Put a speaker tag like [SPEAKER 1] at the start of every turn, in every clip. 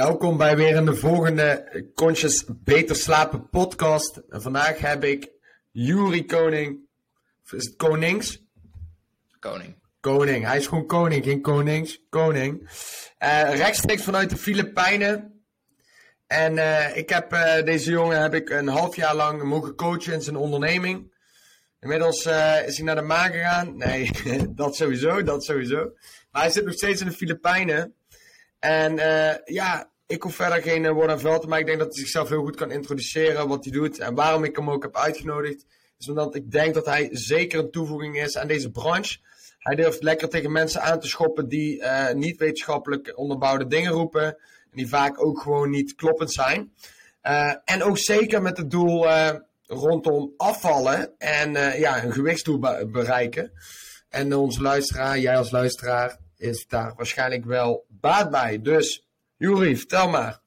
[SPEAKER 1] Welkom bij weer een de volgende Conscious Beter Slapen podcast. En vandaag heb ik Juri Koning. Of is het Konings?
[SPEAKER 2] Koning.
[SPEAKER 1] Koning. Hij is gewoon koning, geen konings. Koning. Eh, rechtstreeks vanuit de Filipijnen. En eh, ik heb eh, deze jongen heb ik een half jaar lang mogen coachen in zijn onderneming. Inmiddels is hij naar de maan gegaan. Nee, dat sowieso, dat sowieso. Maar hij zit nog steeds in de Filipijnen. En ja, ik hoef verder geen uh, woord aan te maken. Ik denk dat hij zichzelf heel goed kan introduceren wat hij doet. En waarom ik hem ook heb uitgenodigd. Is omdat ik denk dat hij zeker een toevoeging is aan deze branche. Hij durft lekker tegen mensen aan te schoppen die eh, niet wetenschappelijk onderbouwde dingen roepen. En die vaak ook gewoon niet kloppend zijn. Eh, en ook zeker met het doel eh, rondom afvallen en eh, ja, een gewichtsdoel be- bereiken. En onze luisteraar, jij als luisteraar, is daar waarschijnlijk wel baat bij. Dus, Juri, vertel maar.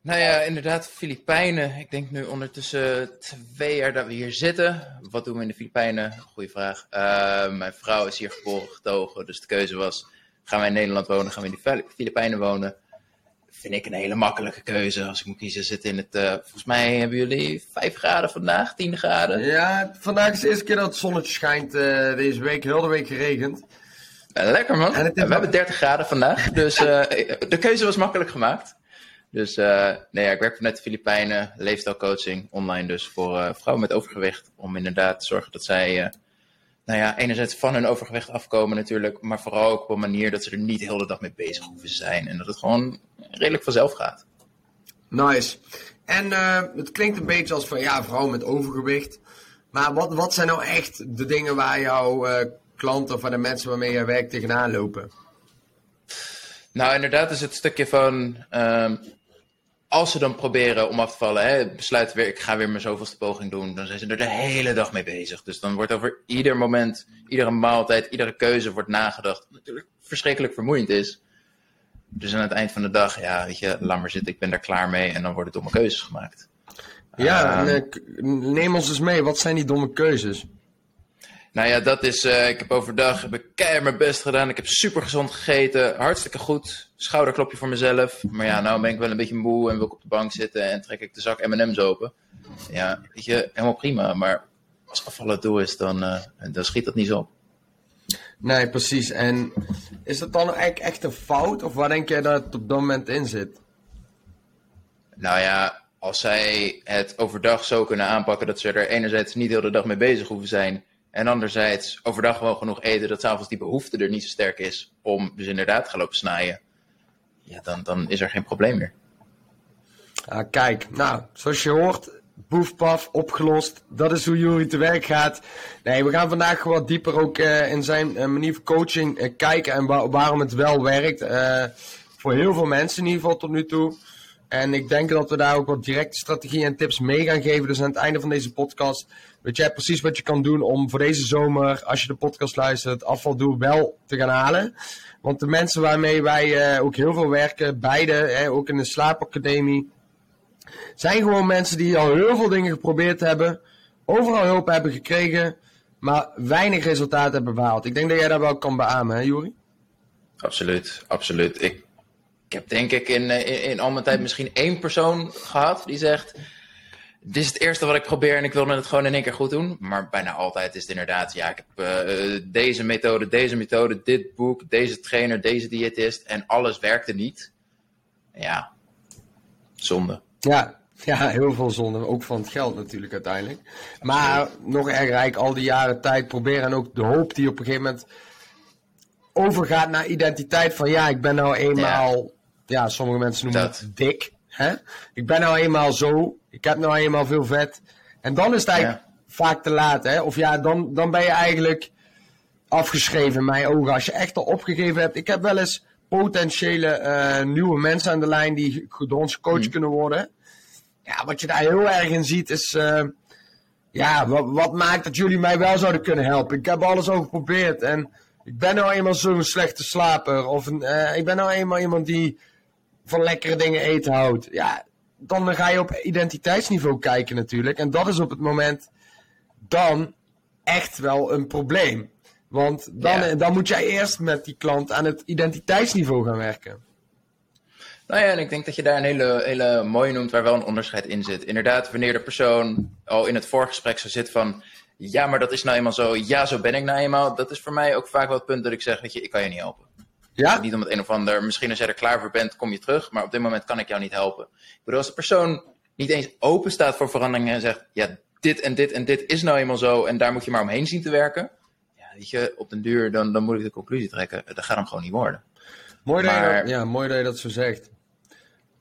[SPEAKER 2] Nou ja, inderdaad, Filipijnen. Ik denk nu ondertussen twee jaar dat we hier zitten. Wat doen we in de Filipijnen? Goeie vraag. Uh, mijn vrouw is hier geboren getogen, dus de keuze was: gaan wij in Nederland wonen, gaan we in de Fili- Filipijnen wonen? Vind ik een hele makkelijke keuze. Als ik moet kiezen, zitten in het. uh, volgens mij hebben jullie 5 graden vandaag, 10 graden.
[SPEAKER 1] Ja, vandaag is de eerste keer dat het zonnetje schijnt uh, deze week. Heel de week geregend.
[SPEAKER 2] Uh, lekker man. En we hebben 30 graden vandaag, dus de keuze was makkelijk gemaakt. Dus uh, nee, ja, ik werk vanuit de Filipijnen, leefstijlcoaching, online dus voor uh, vrouwen met overgewicht. Om inderdaad te zorgen dat zij, nou ja, enerzijds van hun overgewicht afkomen natuurlijk, maar vooral ook op een manier dat ze er niet de hele dag mee bezig hoeven zijn. En dat het gewoon redelijk vanzelf gaat.
[SPEAKER 1] Nice. En het klinkt een beetje als van, ja, vrouwen met overgewicht. Maar wat, wat zijn nou echt de dingen waar jouw klanten of de mensen waarmee je werkt tegenaan lopen?
[SPEAKER 2] Nou, inderdaad is het stukje van... Um, als ze dan proberen om af te vallen, hè, besluiten weer, ik ga weer mijn zoveelste poging doen, dan zijn ze er de hele dag mee bezig. Dus dan wordt over ieder moment, iedere maaltijd, iedere keuze wordt nagedacht. Wat natuurlijk verschrikkelijk vermoeiend is. Dus aan het eind van de dag, ja, weet je, laat maar zitten, ik ben daar klaar mee en dan worden domme keuzes gemaakt.
[SPEAKER 1] Ja, um, neem ons eens mee, wat zijn die domme keuzes?
[SPEAKER 2] Nou ja, dat is. Uh, ik heb overdag heb ik keihard mijn best gedaan. Ik heb super gezond gegeten. Hartstikke goed. Schouderklopje voor mezelf. Maar ja, nou ben ik wel een beetje moe en wil ik op de bank zitten en trek ik de zak MM's open. Ja, weet je, helemaal prima. Maar als afvallen het doel is, dan, uh, dan schiet dat niet zo op.
[SPEAKER 1] Nee, precies. En is dat dan eigenlijk echt een fout? Of waar denk jij dat het op dat moment in zit?
[SPEAKER 2] Nou ja, als zij het overdag zo kunnen aanpakken dat ze er enerzijds niet de hele dag mee bezig hoeven zijn. En anderzijds overdag gewoon genoeg eten dat s'avonds die behoefte er niet zo sterk is om dus inderdaad te lopen snijden. Ja, dan, dan is er geen probleem meer.
[SPEAKER 1] Ah, kijk, nou, zoals je hoort, boefpaf, opgelost. Dat is hoe Jury te werk gaat. Nee, we gaan vandaag wat dieper ook uh, in zijn uh, manier van coaching uh, kijken en wa waarom het wel werkt. voor heel veel mensen in ieder geval tot nu toe. En ik denk dat we daar ook wat directe strategieën en tips mee gaan geven. Dus aan het einde van deze podcast weet jij precies wat je kan doen om voor deze zomer, als je de podcast luistert, het afvaldoel wel te gaan halen. Want de mensen waarmee wij uh, ook heel veel werken, beide, hè, ook in de slaapacademie, zijn gewoon mensen die al heel veel dingen geprobeerd hebben, overal hulp hebben gekregen, maar weinig resultaat hebben behaald. Ik denk dat jij dat wel kan beamen, hè Juri?
[SPEAKER 2] Absoluut, absoluut. Ik ik heb denk ik in, in, in, al mijn tijd misschien één persoon gehad die zegt: Dit is het eerste wat ik probeer en ik wil het gewoon in één keer goed doen. Maar bijna altijd is het inderdaad: ja, ik heb uh, deze methode, deze methode, dit boek, deze trainer, deze diëtist en alles werkte niet. Ja, zonde.
[SPEAKER 1] Ja, ja, heel veel zonde. Ook van het geld natuurlijk uiteindelijk. Maar nog erger, eigenlijk al die jaren tijd proberen en ook de hoop die op een gegeven moment overgaat naar identiteit van ja, ik ben nou eenmaal, ja, ja sommige mensen noemen dat. het dik. Hè? Ik ben nou eenmaal zo, ik heb nou eenmaal veel vet. En dan is het eigenlijk ja. vaak te laat. Hè? Of ja, dan, dan ben je eigenlijk afgeschreven in mijn ogen. Als je echt al opgegeven hebt. Ik heb wel eens potentiële uh, nieuwe mensen aan de lijn die door ons coach hmm. kunnen worden. Ja, wat je daar heel erg in ziet is... Uh, ja, wat, wat maakt dat jullie mij wel zouden kunnen helpen? Ik heb alles al geprobeerd en ik ben nou eenmaal zo'n slechte slaper. Of een, uh, ik ben nou eenmaal iemand die van lekkere dingen eten houdt. Ja, dan ga je op identiteitsniveau kijken natuurlijk. En dat is op het moment dan echt wel een probleem. Want dan, ja. dan moet jij eerst met die klant aan het identiteitsniveau gaan werken.
[SPEAKER 2] Nou ja, en ik denk dat je daar een hele, hele mooie noemt waar wel een onderscheid in zit. Inderdaad, wanneer de persoon al in het voorgesprek zo zit van... Ja, maar dat is nou eenmaal zo. Ja, zo ben ik nou eenmaal. Dat is voor mij ook vaak wel het punt dat ik zeg, weet je, ik kan je niet helpen. Ja? Niet om het een of ander. Misschien als jij er klaar voor bent, kom je terug. Maar op dit moment kan ik jou niet helpen. Ik bedoel, als de persoon niet eens open staat voor veranderingen en zegt: Ja, dit en dit en dit is nou eenmaal zo. En daar moet je maar omheen zien te werken. Ja, weet je, op den duur, dan, dan moet ik de conclusie trekken. Dat gaat hem gewoon niet worden.
[SPEAKER 1] Mooi, dat, ja, mooi dat je dat zo zegt.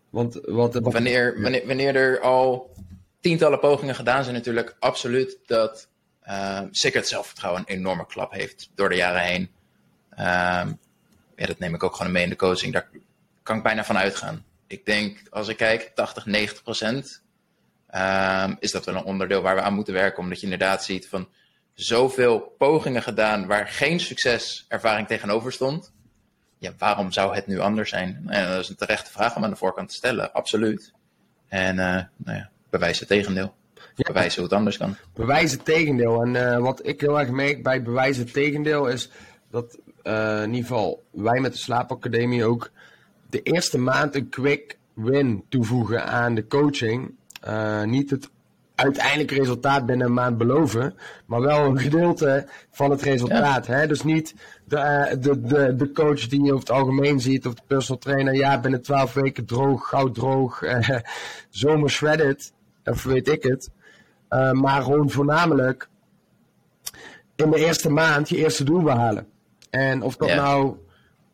[SPEAKER 1] Want wat,
[SPEAKER 2] wanneer, wanneer, wanneer er al tientallen pogingen gedaan zijn, natuurlijk absoluut dat uh, zeker het zelfvertrouwen een enorme klap heeft door de jaren heen. Uh, ja, dat neem ik ook gewoon mee in de coaching. Daar kan ik bijna van uitgaan. Ik denk, als ik kijk, 80, 90 procent um, is dat wel een onderdeel waar we aan moeten werken. Omdat je inderdaad ziet van zoveel pogingen gedaan waar geen succeservaring tegenover stond. Ja, waarom zou het nu anders zijn? En dat is een terechte vraag om aan de voorkant te stellen, absoluut. En uh, nou ja, bewijs het tegendeel. Ja. Bewijzen hoe het anders kan.
[SPEAKER 1] Bewijzen het tegendeel. En uh, wat ik heel erg merk bij bewijzen het tegendeel is dat uh, in ieder geval wij met de Slaapacademie ook de eerste maand een quick win toevoegen aan de coaching. Uh, niet het uiteindelijke resultaat binnen een maand beloven, maar wel een gedeelte van het resultaat. Hè? Dus niet de, uh, de, de, de coach die je over het algemeen ziet, of de personal trainer, ja, binnen twaalf weken droog, goud droog, zomer shredded, of weet ik het. maar gewoon voornamelijk in de eerste maand je eerste doel behalen. En of dat nou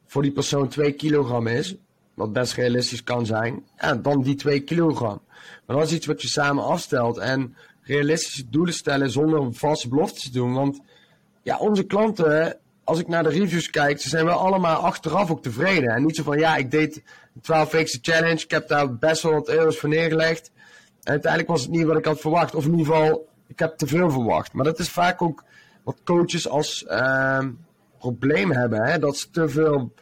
[SPEAKER 1] voor die persoon 2 kilogram is, wat best realistisch kan zijn, ja, dan die 2 kilogram. Maar dat is iets wat je samen afstelt. En realistische doelen stellen zonder valse beloftes te doen. Want ja, onze klanten, als ik naar de reviews kijk, ze zijn wel allemaal achteraf ook tevreden. En niet zo van, ja, ik deed een 12 weekse challenge, ik heb daar best wel wat euro's voor neergelegd. En uiteindelijk was het niet wat ik had verwacht. Of in ieder geval, ik heb te veel verwacht. Maar dat is vaak ook wat coaches als... Uh, probleem hebben. Hè? Dat ze te veel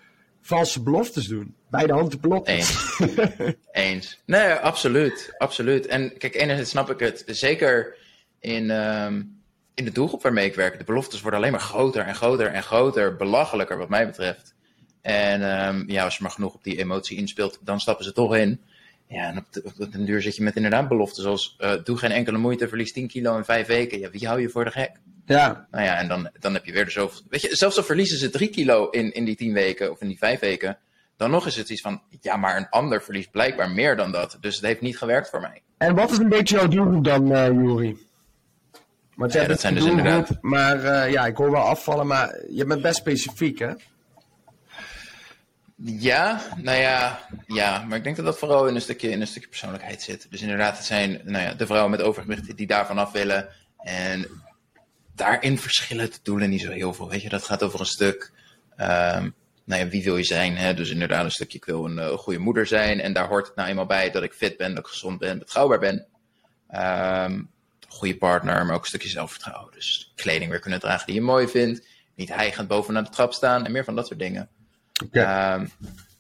[SPEAKER 1] valse beloftes doen. Bij de hand beloftes.
[SPEAKER 2] Eens. Eens. Nee, absoluut. Absoluut. En kijk, enerzijds snap ik het. Zeker in, um, in de doelgroep waarmee ik werk. De beloftes worden alleen maar groter en groter en groter. Belachelijker wat mij betreft. En um, ja, als je maar genoeg op die emotie inspeelt, dan stappen ze toch in. Ja, en op, de, op den duur zit je met inderdaad beloften zoals uh, doe geen enkele moeite, verlies 10 kilo in 5 weken. Ja, wie hou je voor de gek? Ja. Nou ja, en dan, dan heb je weer de zoveel. Weet je, zelfs al verliezen ze 3 kilo in, in die 10 weken of in die 5 weken, dan nog is het iets van, ja, maar een ander verliest blijkbaar meer dan dat. Dus het heeft niet gewerkt voor mij.
[SPEAKER 1] En wat is een beetje jouw doelgroep dan, uh, Juri? Want ja, dat zijn dus inderdaad. Maar uh, ja, ik hoor wel afvallen, maar je bent best specifiek, hè?
[SPEAKER 2] Ja, nou ja, ja, maar ik denk dat dat vooral in een stukje, in een stukje persoonlijkheid zit. Dus inderdaad, het zijn nou ja, de vrouwen met overgewicht die daarvan af willen. En daarin verschillen de doelen niet zo heel veel. Weet je, dat gaat over een stuk. Um, nou ja, wie wil je zijn? Hè? Dus inderdaad, een stukje, ik wil een uh, goede moeder zijn. En daar hoort het nou eenmaal bij dat ik fit ben, dat ik gezond ben, betrouwbaar ben. Um, goede partner, maar ook een stukje zelfvertrouwen. Dus kleding weer kunnen dragen die je mooi vindt. Niet hijgend bovenaan de trap staan en meer van dat soort dingen. Okay. Um,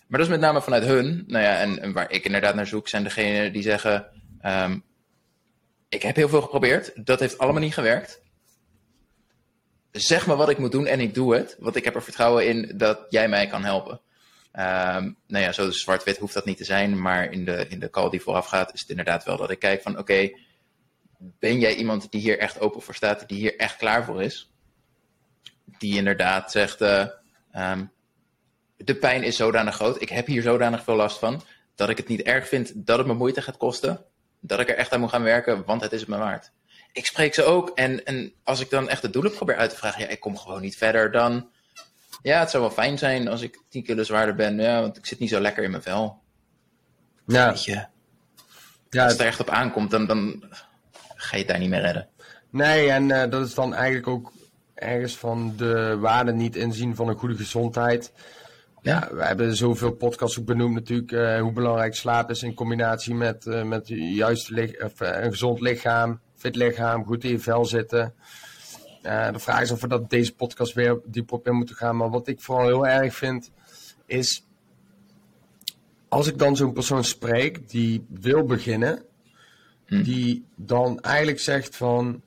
[SPEAKER 2] maar dat is met name vanuit hun. Nou ja, en, en, waar ik inderdaad naar zoek zijn degenen die zeggen: um, Ik heb heel veel geprobeerd, dat heeft allemaal niet gewerkt. Zeg me wat ik moet doen en ik doe het. Want ik heb er vertrouwen in dat jij mij kan helpen. Um, nou ja, zo zwart-wit hoeft dat niet te zijn. Maar in de, in de call die vooraf gaat, is het inderdaad wel dat ik kijk van: Oké, ben jij iemand die hier echt open voor staat, die hier echt klaar voor is? Die inderdaad zegt: uh, um, de pijn is zodanig groot, ik heb hier zodanig veel last van, dat ik het niet erg vind dat het me moeite gaat kosten. Dat ik er echt aan moet gaan werken, want het is het me waard. Ik spreek ze ook en, en als ik dan echt de doelen probeer uit te vragen, ja, ik kom gewoon niet verder dan. Ja, het zou wel fijn zijn als ik 10 kilo zwaarder ben, ja, want ik zit niet zo lekker in mijn vel. Ja. Weet je, ja, als het er echt op aankomt, dan, dan ga je het daar niet meer redden.
[SPEAKER 1] Nee, en uh, dat is dan eigenlijk ook ergens van de waarde niet inzien van een goede gezondheid. Ja, we hebben zoveel podcasts ook benoemd natuurlijk uh, hoe belangrijk slaap is in combinatie met, uh, met juist of, een gezond lichaam, fit lichaam, goed in je vel zitten. de vraag is of we dat deze podcast weer diep op in moeten gaan. Maar wat ik vooral heel erg vind is, als ik dan zo'n persoon spreek die wil beginnen, hm. die dan eigenlijk zegt van,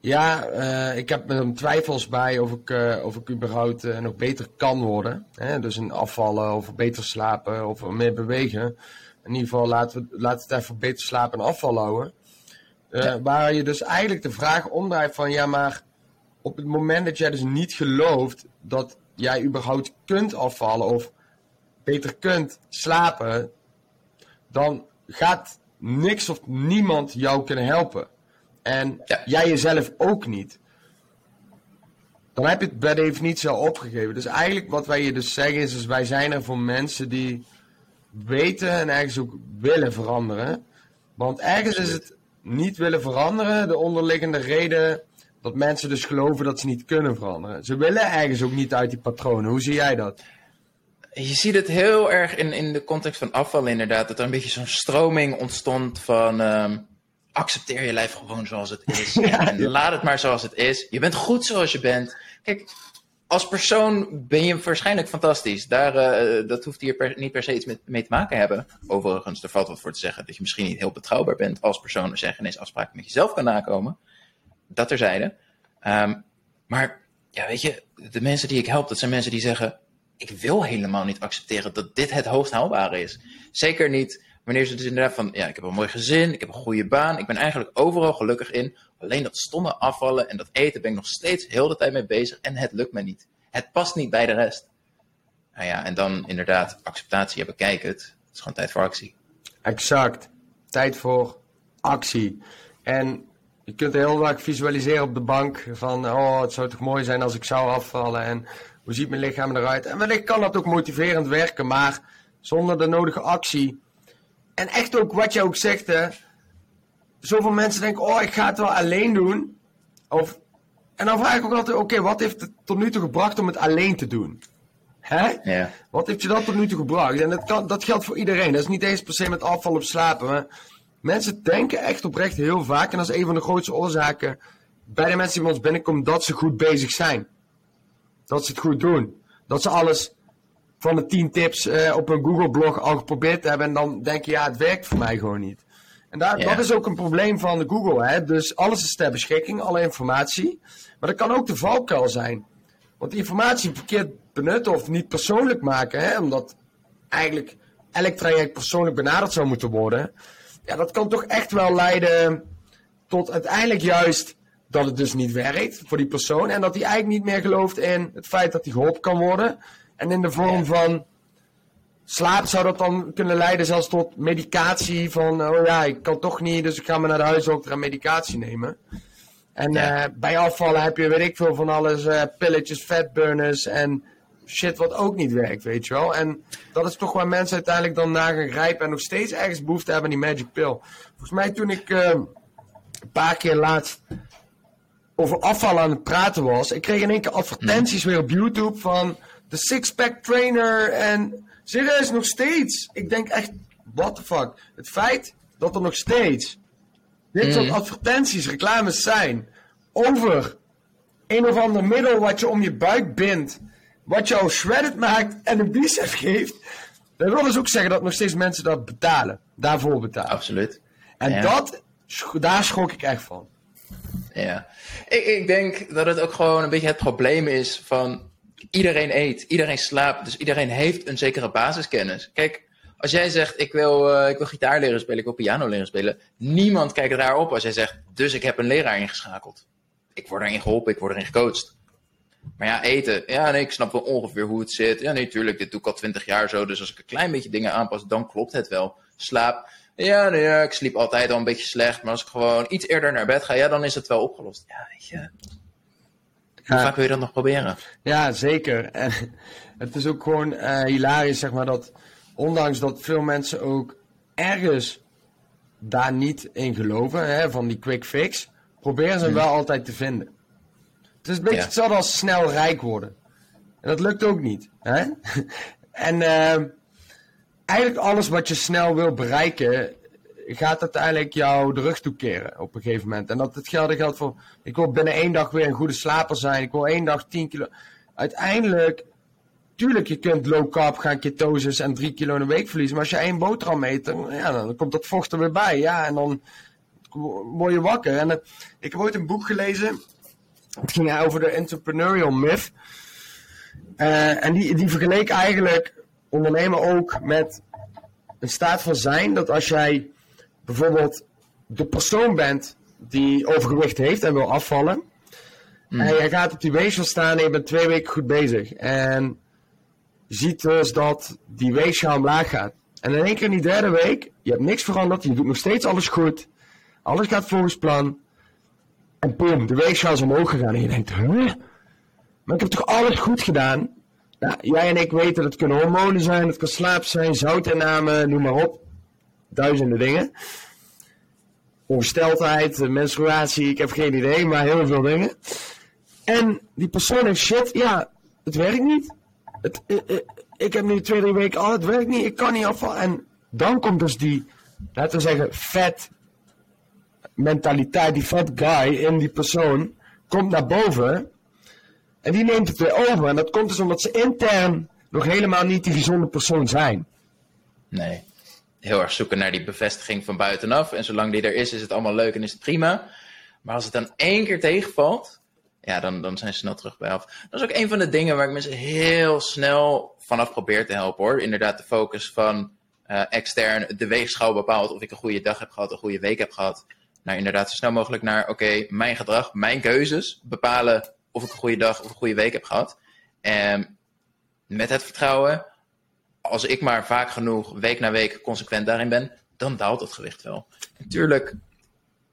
[SPEAKER 1] Ja, uh, ik heb er twijfels bij of ik, uh, of ik überhaupt uh, nog beter kan worden. Hè? Dus een afvallen of beter slapen of meer bewegen. In ieder geval laten we laten het even beter slapen en afvallen houden. Ja. Waar je dus eigenlijk de vraag omdraait van ja, maar op het moment dat jij dus niet gelooft dat jij überhaupt kunt afvallen of beter kunt slapen, dan gaat niks of niemand jou kunnen helpen. En jij jezelf ook niet. Dan heb je het bij definitie al opgegeven. Dus eigenlijk wat wij je dus zeggen is, is wij zijn er voor mensen die weten en ergens ook willen veranderen. Want ergens is het niet willen veranderen de onderliggende reden dat mensen dus geloven dat ze niet kunnen veranderen. Ze willen ergens ook niet uit die patronen. Hoe zie jij dat?
[SPEAKER 2] Je ziet het heel erg in, in de context van afval inderdaad. Dat er een beetje zo'n stroming ontstond van... Ehm, accepteer je lijf gewoon zoals het is. en laat het maar zoals het is. Je bent goed zoals je bent. Kijk, als persoon ben je waarschijnlijk fantastisch. Daar, uh, dat hoeft hier niet per se iets mee te maken hebben. Overigens, er valt wat voor te zeggen dat je misschien niet heel betrouwbaar bent als persoon als je afspraken met jezelf kan nakomen. Dat terzijde. Um, maar ja, weet je, de mensen die ik help, dat zijn mensen die zeggen: Ik wil helemaal niet accepteren dat dit het hoogst haalbare is. Zeker niet Wanneer ze dus inderdaad van, ja, ik heb een mooi gezin, ik heb een goede baan, ik ben eigenlijk overal gelukkig in. Alleen dat stomme afvallen en dat eten ben ik nog steeds heel de tijd mee bezig en het lukt me niet. Het past niet bij de rest. Nou ja, en dan inderdaad acceptatie, ja, bekijk het. Het is gewoon tijd voor actie.
[SPEAKER 1] Exact. Tijd voor actie. En je kunt heel vaak visualiseren op de bank van, oh, het zou toch mooi zijn als ik zou afvallen en hoe ziet mijn lichaam eruit. En wellicht kan dat ook motiverend werken, maar zonder de nodige actie en echt ook wat je ook zegt, hè. Zoveel mensen denken, oh, ik ga het wel alleen doen. Of, en dan vraag ik ook altijd, oké, wat heeft het tot nu toe gebracht om het alleen te doen? Hè?
[SPEAKER 2] Ja.
[SPEAKER 1] Wat heeft je dat tot nu toe gebracht? En dat, kan, dat geldt voor iedereen. Dat is niet eens per se met afval op slapen. Maar mensen denken echt oprecht heel vaak, en dat is een van de grootste oorzaken bij de mensen die bij ons binnenkomen, dat ze goed bezig zijn. Dat ze het goed doen. Dat ze alles van de 10 tips uh, op een Google-blog al geprobeerd hebben. En dan denk je, ja, het werkt voor mij gewoon niet. En daar, dat is ook een probleem van Google. Hè? Dus alles is ter beschikking, alle informatie. Maar dat kan ook de valkuil zijn. Want die informatie verkeerd benutten of niet persoonlijk maken, hè? omdat eigenlijk elk traject persoonlijk benaderd zou moeten worden. Ja, dat kan toch echt wel leiden tot uiteindelijk juist dat het dus niet werkt voor die persoon. En dat hij eigenlijk niet meer gelooft in het feit dat hij geholpen kan worden. En in de vorm van slaap zou dat dan kunnen leiden zelfs tot medicatie van, oh ja, ik kan toch niet, dus ik ga maar naar de huisdokter en medicatie nemen. En ja. uh, bij afvallen heb je, weet ik veel van alles, uh, pilletjes, fatburners en shit wat ook niet werkt, weet je wel. En dat is toch waar mensen uiteindelijk dan naar gaan grijpen en nog steeds ergens behoefte hebben aan die magic pill. Volgens mij toen ik uh, een paar keer laatst over afvallen aan het praten was, ik kreeg in één keer advertenties weer op YouTube van de six-pack trainer en serieus nog steeds. Ik denk echt, what the fuck. Het feit dat er nog steeds dit soort mhm. advertenties, reclames zijn over een of ander middel wat je om je buik bindt, wat jou shredded maakt en een bicep geeft, dat wil dus ook zeggen dat nog steeds mensen dat betalen, daarvoor betalen.
[SPEAKER 2] Absoluut.
[SPEAKER 1] En dat, daar schrok ik echt van.
[SPEAKER 2] Ja, ik, ik denk dat het ook gewoon een beetje het probleem is van iedereen eet, iedereen slaapt, dus iedereen heeft een zekere basiskennis. Kijk, als jij zegt, ik wil, uh, ik wil gitaar leren spelen, ik wil piano leren spelen, niemand kijkt raar op als jij zegt, dus ik heb een leraar ingeschakeld. Ik word erin geholpen, ik word erin gecoacht. Maar ja, eten, ja nee, ik snap wel ongeveer hoe het zit. Ja nee, dit doe ik al twintig jaar zo, dus als ik een klein beetje dingen aanpas, dan klopt het wel. Slaap, ja, nee, ik sliep altijd al een beetje slecht, maar als ik gewoon iets eerder naar bed ga, ja, dan is het wel opgelost. Ja, weet je, hoe vaak wil je dat nog proberen?
[SPEAKER 1] Ja, zeker. En het is ook gewoon uh, hilarisch, zeg maar, dat ondanks dat veel mensen ook ergens daar niet in geloven, hè, van die quick fix, proberen ze hem wel altijd te vinden. Het is een beetje hetzelfde als snel rijk worden. En dat lukt ook niet. Hè? en uh, eigenlijk alles wat je snel wil bereiken, gaat uiteindelijk jou de rug toekeren op een gegeven moment. En dat hetzelfde geldt voor, ik wil binnen één dag weer een goede slaper zijn. Ik wil één dag 10 kilo. Uiteindelijk, tuurlijk, je kunt low carb gaan, ketoses en 3 kilo in een week verliezen. Maar als je één boterham eet, dan, ja, dan komt dat vocht er weer bij. Ja, en dan word je wakker. En ik heb ooit een boek gelezen. Het ging over de entrepreneurial myth. Uh, en die, die vergeleek eigenlijk ondernemen ook met een staat van zijn. Dat als jij bijvoorbeeld de persoon bent die overgewicht heeft en wil afvallen. Mm. En jij gaat op die weegschaal staan en je bent twee weken goed bezig. En je ziet dus dat die weegschaal omlaag gaat. En in één keer in die derde week, je hebt niks veranderd, je doet nog steeds alles goed. Alles gaat volgens plan. En boom, de weegschaal is omhoog gegaan. En je denkt, huh? Maar ik heb toch alles goed gedaan? Nou, jij en ik weten dat het kunnen hormonen zijn, het kan slaap zijn, zoutinname, noem maar op. Duizenden dingen. Ongesteldheid, menstruatie, ik heb geen idee, maar heel veel dingen. En die persoon heeft shit, ja, het werkt niet. Het, ik, eh, eh, ik heb nu twee, drie weken al, het werkt niet, ik kan niet afvallen. En dan komt dus die, laten we zeggen, vet mentaliteit, die fat guy in die persoon, komt naar boven. En die neemt het weer over. En dat komt dus omdat ze intern nog helemaal niet die gezonde persoon zijn.
[SPEAKER 2] Nee. Heel erg zoeken naar die bevestiging van buitenaf. En zolang die er is, is het allemaal leuk en is het prima. Maar als het dan één keer tegenvalt, ja, dan, dan zijn ze snel terug bij af. Dat is ook een van de dingen waar ik mensen heel snel vanaf probeer te helpen hoor. Inderdaad, de focus van uh, extern de weegschaal bepaalt of ik een goede dag heb gehad, een goede week heb gehad. Nou, inderdaad, zo snel mogelijk naar, oké, mijn gedrag, mijn keuzes bepalen of ik een goede dag of een goede week heb gehad. En met het vertrouwen, als ik maar vaak genoeg week na week consequent daarin ben, dan daalt het gewicht wel. Natuurlijk,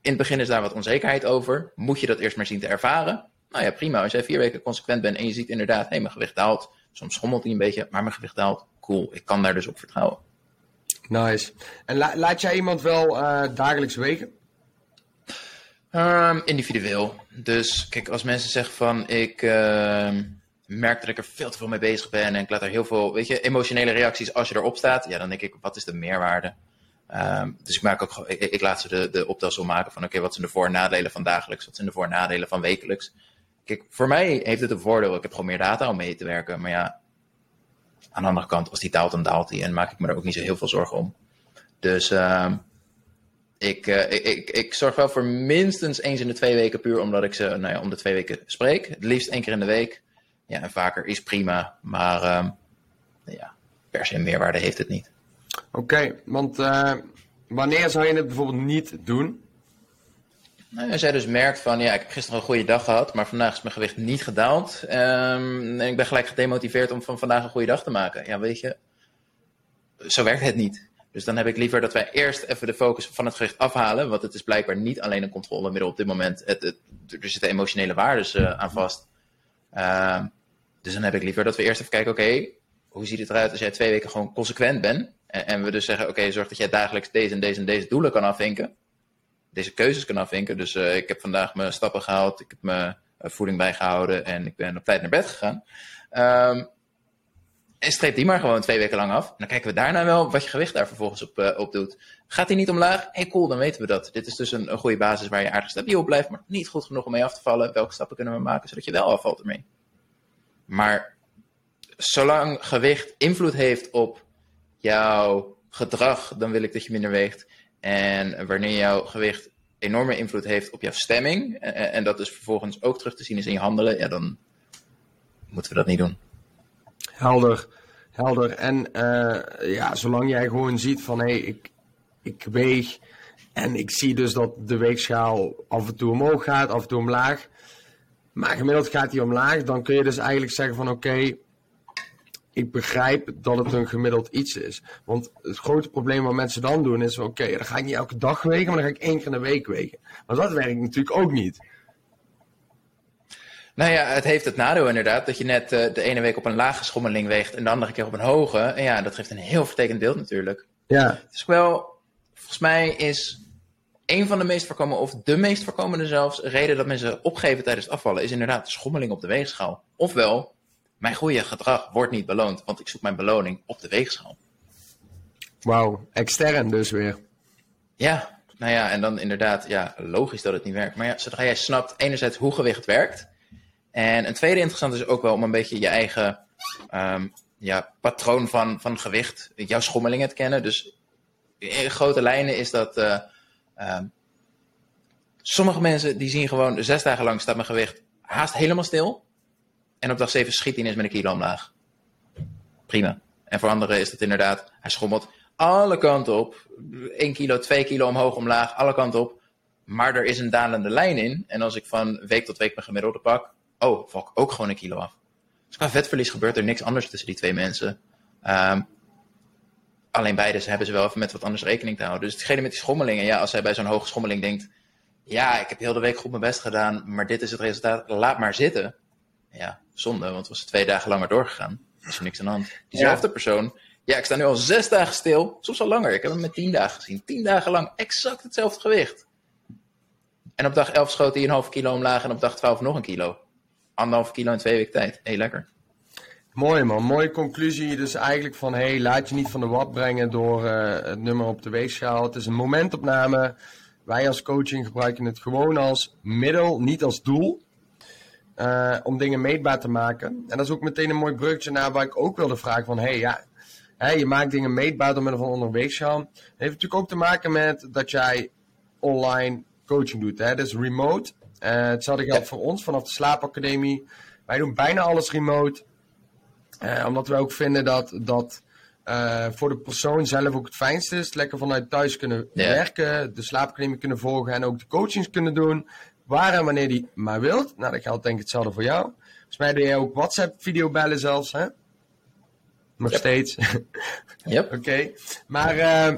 [SPEAKER 2] in het begin is daar wat onzekerheid over. Moet je dat eerst maar zien te ervaren? Nou ja, prima. Als jij vier weken consequent bent en je ziet inderdaad, hé, hey, mijn gewicht daalt. Soms schommelt hij een beetje, maar mijn gewicht daalt. Cool, ik kan daar dus op vertrouwen.
[SPEAKER 1] Nice. En laat jij iemand wel uh, dagelijks wegen?
[SPEAKER 2] Um, individueel. Dus kijk, als mensen zeggen van ik uh, merk dat ik er veel te veel mee bezig ben en ik laat er heel veel, weet je, emotionele reacties als je erop staat, ja, dan denk ik, wat is de meerwaarde? Um, dus ik maak ook ik, laat ze de, de optelsom maken van oké, wat zijn de voor- en nadelen van dagelijks, wat zijn de voor- en nadelen van wekelijks. Kijk, voor mij heeft het een voordeel, ik heb gewoon meer data om mee te werken, maar ja, aan de andere kant, als die daalt, dan daalt die en maak ik me er ook niet zo heel veel zorgen om. Dus um, ik, uh, ik, ik, ik, zorg wel voor minstens eens in de twee weken puur omdat ik ze nou ja, om de twee weken spreek. Het liefst één keer in de week. Ja, en vaker is prima, maar um, ja, per se meerwaarde heeft het niet.
[SPEAKER 1] Oké, okay, want uh, wanneer zou je het bijvoorbeeld niet doen?
[SPEAKER 2] Nou, als jij dus merkt van, ja, ik heb gisteren een goede dag gehad, maar vandaag is mijn gewicht niet gedaald. Um, en ik ben gelijk gedemotiveerd om van vandaag een goede dag te maken. Ja, weet je, zo werkt het niet. Dus dan heb ik liever dat wij eerst even de focus van het gewicht afhalen. Want het is blijkbaar niet alleen een controlemiddel op dit moment. Het, het, er zitten emotionele waarden uh, aan vast. Uh, dus dan heb ik liever dat we eerst even kijken, oké, hoe ziet het eruit als jij twee weken gewoon consequent bent? En, en we dus zeggen, oké, zorg dat jij dagelijks deze en deze en deze doelen kan afvinken. Deze keuzes kan afvinken. Dus uh, ik heb vandaag mijn stappen gehaald, ik heb mijn voeding bijgehouden en ik ben op tijd naar bed gegaan. Um, en streep die maar gewoon twee weken lang af. En dan kijken we daarna wel wat je gewicht daar vervolgens op, uh, op doet. Gaat die niet omlaag? Hey cool, dan weten we dat. Dit is dus een, een goede basis waar je aardig stabiel op blijft, maar niet goed genoeg om mee af te vallen. Welke stappen kunnen we maken zodat je wel afvalt ermee? Maar zolang gewicht invloed heeft op jouw gedrag, dan wil ik dat je minder weegt. En wanneer jouw gewicht enorme invloed heeft op jouw stemming, en, en dat dus vervolgens ook terug te zien is in je handelen, ja, dan moeten we dat niet doen.
[SPEAKER 1] Helder, helder. En uh, ja, zolang jij gewoon ziet van hé, hey, ik, ik weeg en ik zie dus dat de weegschaal af en toe omhoog gaat, af en toe omlaag. Maar gemiddeld gaat die omlaag, dan kun je dus eigenlijk zeggen van oké, okay, ik begrijp dat het een gemiddeld iets is. Want het grote probleem wat mensen dan doen is oké, okay, dan ga ik niet elke dag wegen, maar dan ga ik één keer in de week wegen. Maar dat werkt natuurlijk ook niet.
[SPEAKER 2] Nou ja, het heeft het nadeel inderdaad dat je net uh, de ene week op een lage schommeling weegt en de andere keer op een hoge. En ja, dat geeft een heel vertekend beeld natuurlijk.
[SPEAKER 1] Ja.
[SPEAKER 2] Dus wel, volgens mij is een van de meest voorkomende, of de meest voorkomende zelfs, reden dat mensen opgeven tijdens het afvallen, is inderdaad de schommeling op de weegschaal. Ofwel, mijn goede gedrag wordt niet beloond, want ik zoek mijn beloning op de weegschaal.
[SPEAKER 1] Wauw, extern dus weer.
[SPEAKER 2] Ja, nou ja, en dan inderdaad, ja, logisch dat het niet werkt. Maar ja, zodra jij snapt enerzijds hoe gewicht werkt, en een tweede interessant is ook wel om een beetje je eigen um, ja, patroon van, van gewicht, jouw schommelingen te kennen. Dus in grote lijnen is dat uh, um, Sommige mensen die zien gewoon zes dagen lang staat mijn gewicht haast helemaal stil. En op dag 7 schiet hij ineens met een kilo omlaag. Prima. En voor anderen is het inderdaad, hij schommelt alle kanten op. 1 kilo, 2 kilo omhoog, omlaag, alle kanten op. Maar er is een dalende lijn in. En als ik van week tot week mijn gemiddelde pak, oh, ik ook gewoon een kilo af. Dus qua vetverlies gebeurt er niks anders tussen die twee mensen. Um, alleen beide hebben ze wel even met wat anders rekening te houden. Dus hetgene met die schommelingen, ja, als hij bij zo'n hoge schommeling denkt, ja, ik heb heel de week goed mijn best gedaan, maar dit is het resultaat, laat maar zitten. Ja, zonde, want het was twee dagen langer doorgegaan. Is er niks aan de hand. Diezelfde persoon, ja, ik sta nu al zes dagen stil, soms al langer. Ik heb hem met tien dagen gezien. Tien dagen lang exact hetzelfde gewicht. En op dag 11 schoot hij een half kilo omlaag en op dag 12 nog een kilo. Anderhalf kilo in twee weken tijd. Heel lekker.
[SPEAKER 1] Mooi man, mooie conclusie. Dus eigenlijk van, hey, laat je niet van de wat brengen door uh, het nummer op de weegschaal. Het is een momentopname. Wij als coaching gebruiken het gewoon als middel, niet als doel. Uh, om dingen meetbaar te maken. En dat is ook meteen een mooi bruggetje naar waar ik ook wilde vragen van, hey, ja, hè, je maakt dingen meetbaar door middel van onder weegschaal. Het heeft natuurlijk ook te maken met dat jij online coaching doet. Hè? Dus remote. Uh, hetzelfde geldt voor ons vanaf de slaapacademie. Wij doen bijna alles remote. Uh, omdat we ook vinden dat dat uh, voor de persoon zelf ook het fijnste is. Lekker vanuit thuis kunnen werken, de slaapacademie kunnen volgen en ook de coachings kunnen doen. Waar en wanneer die maar wilt. Nou, dat geldt denk ik hetzelfde voor jou. Volgens mij doe jij ook WhatsApp-videobellen zelfs, hè? Nog yep. steeds.
[SPEAKER 2] yep.
[SPEAKER 1] Oké. Okay. Maar uh,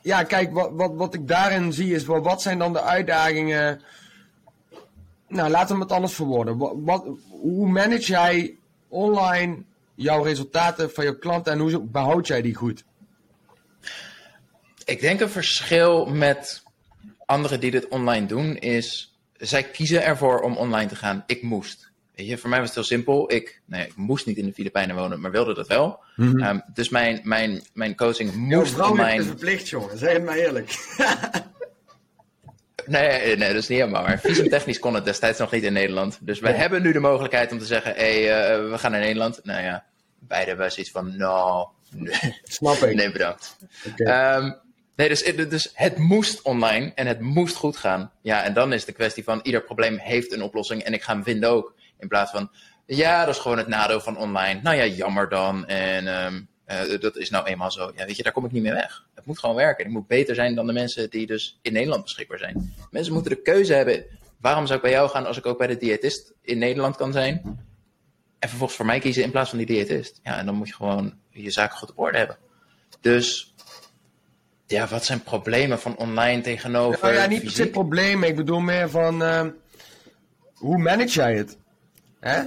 [SPEAKER 1] ja, kijk, wat, wat, wat ik daarin zie is, wat, wat zijn dan de uitdagingen? Nou, laten we het anders verwoorden. Wat, wat, hoe manage jij online jouw resultaten van je klanten en hoe behoud jij die goed?
[SPEAKER 2] Ik denk een verschil met anderen die dit online doen is, zij kiezen ervoor om online te gaan. Ik moest. Weet je, voor mij was het heel simpel. Ik, nee, ik moest niet in de Filipijnen wonen, maar wilde dat wel. Mm -hmm. um, dus mijn, mijn, mijn coaching moest
[SPEAKER 1] Jouw
[SPEAKER 2] online.
[SPEAKER 1] is verplicht, jongen. Zeg het maar eerlijk.
[SPEAKER 2] nee, nee, dat is niet helemaal. Maar visumtechnisch kon het destijds nog niet in Nederland. Dus we ja. hebben nu de mogelijkheid om te zeggen: hé, hey, uh, we gaan naar Nederland. Nou ja, beide hebben zoiets van: nou, nee.
[SPEAKER 1] Snap ik.
[SPEAKER 2] Nee, bedankt. Okay. Um, Nee, dus, dus het moest online en het moest goed gaan. Ja, en dan is de kwestie van ieder probleem heeft een oplossing en ik ga hem vinden ook. In plaats van, ja, dat is gewoon het nadeel van online. Nou ja, jammer dan. En um, uh, dat is nou eenmaal zo. Ja, weet je, daar kom ik niet meer weg. Het moet gewoon werken. Ik moet beter zijn dan de mensen die dus in Nederland beschikbaar zijn. Mensen moeten de keuze hebben. Waarom zou ik bij jou gaan als ik ook bij de diëtist in Nederland kan zijn? En vervolgens voor mij kiezen in plaats van die diëtist. Ja, en dan moet je gewoon je zaken goed op orde hebben. Dus ja, wat zijn problemen van online tegenover.
[SPEAKER 1] Nou ja, niet per se problemen. Ik bedoel meer van uh, hoe manage jij het? Hè?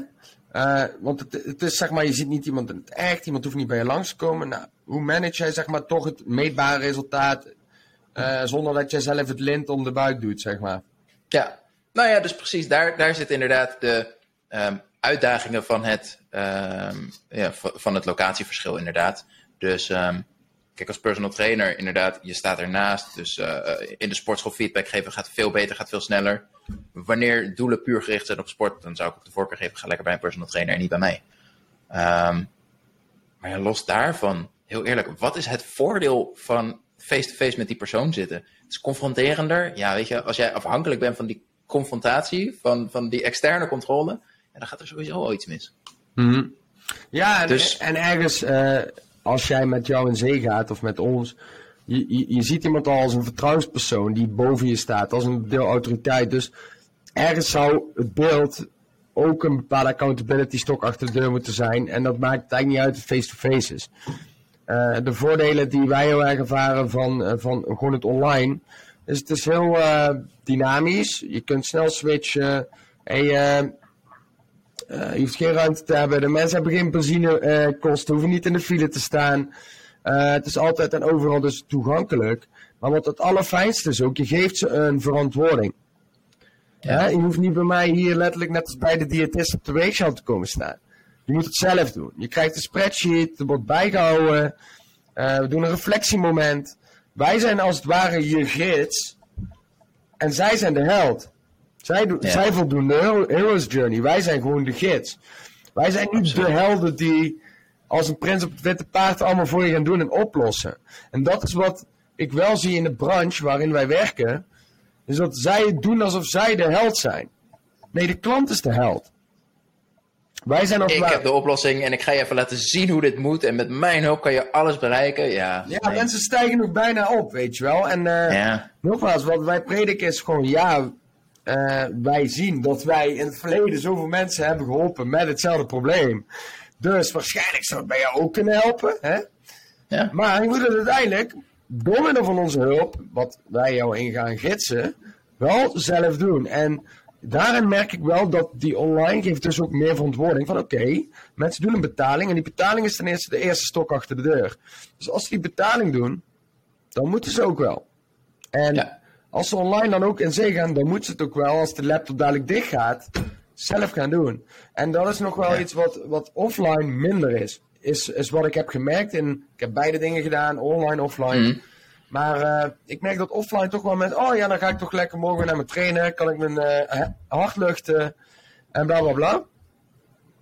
[SPEAKER 1] Uh, want het, het, is zeg maar, je ziet niet iemand in het echt, iemand hoeft niet bij je langs te komen. Nou, hoe manage jij zeg maar toch het meetbare resultaat uh, zonder dat jij zelf het lint om de buik doet, zeg maar?
[SPEAKER 2] Ja, nou ja, dus precies daar, daar zit inderdaad de um, uitdagingen van het, um, ja, van het locatieverschil inderdaad. Dus um, Kijk, als personal trainer, inderdaad, je staat ernaast. Dus uh, in de sportschool feedback geven gaat veel beter, gaat veel sneller. Wanneer doelen puur gericht zijn op sport, dan zou ik ook de voorkeur geven, ga lekker bij een personal trainer en niet bij mij. Um, maar ja, los daarvan, heel eerlijk, wat is het voordeel van face-to-face -face met die persoon zitten? Het is confronterender. Ja, weet je, als jij afhankelijk bent van die confrontatie, van, van die externe controle, ja, dan gaat er sowieso al iets mis.
[SPEAKER 1] Mm -hmm. Ja, en, dus, en ergens. Uh als jij met jou in zee gaat of met ons, je, je, je, ziet iemand al als een vertrouwenspersoon die boven je staat, als een deel autoriteit. Dus ergens zou het beeld ook een bepaalde accountability stok achter de deur moeten zijn. En dat maakt het eigenlijk niet uit de face-to-face is. Uh, de voordelen die wij heel erg ervaren van, uh, van gewoon het online, is het is heel uh, dynamisch. Je kunt snel switchen. En je, je hoeft geen ruimte te hebben. De mensen hebben geen benzinekosten, hoeven niet in de file te staan. Uh, het is altijd en overal dus toegankelijk. Maar wat het allerfijnste is ook, je geeft ze een verantwoording. Ja. je hoeft niet bij mij hier letterlijk net als bij de diëtist op de weegschaal te komen staan. Je moet het zelf doen. Je krijgt een spreadsheet, er wordt bijgehouden. we doen een reflectiemoment. Wij zijn als het ware je gids. En zij zijn de held. Zij, ja. zij voldoen de Hero's Journey. Wij zijn gewoon de gids. Wij zijn niet Absoluut. de helden die als een prins op het witte paard allemaal voor je gaan doen en oplossen. En dat is wat ik wel zie in de branche waarin wij werken. is dat zij het doen alsof zij de held zijn. Nee, de klant is de held. Wij zijn
[SPEAKER 2] ik heb de oplossing en ik ga je even laten zien hoe dit moet. En met mijn hulp kan je alles bereiken. Ja,
[SPEAKER 1] ja mensen stijgen nog bijna op, weet je wel. En uh, ja. nogmaals, wat wij prediken is gewoon, ja, uh, wij zien dat wij in het verleden zoveel mensen hebben geholpen met hetzelfde probleem. Dus waarschijnlijk zou het bij jou ook kunnen helpen. Hè? Ja. Maar je moet het uiteindelijk, door middel van onze hulp, wat wij jou in gaan gidsen, wel zelf doen. En daarin merk ik wel dat die online geeft dus ook meer verantwoording. Van oké, mensen doen een betaling en die betaling is ten eerste de eerste stok achter de deur. Dus als ze die betaling doen, dan moeten ze ook wel. En als ze online dan ook in zee gaan, dan moeten ze het ook wel, als de laptop dadelijk dicht gaat, zelf gaan doen. En dat is nog wel iets wat, wat offline minder is. is. Is wat ik heb gemerkt. In, ik heb beide dingen gedaan, online, offline. Mhm. Maar uh, ik merk dat offline toch wel met, oh ja, dan ga ik toch lekker morgen naar mijn trainer. Kan ik mijn uh, hart luchten en bla bla bla.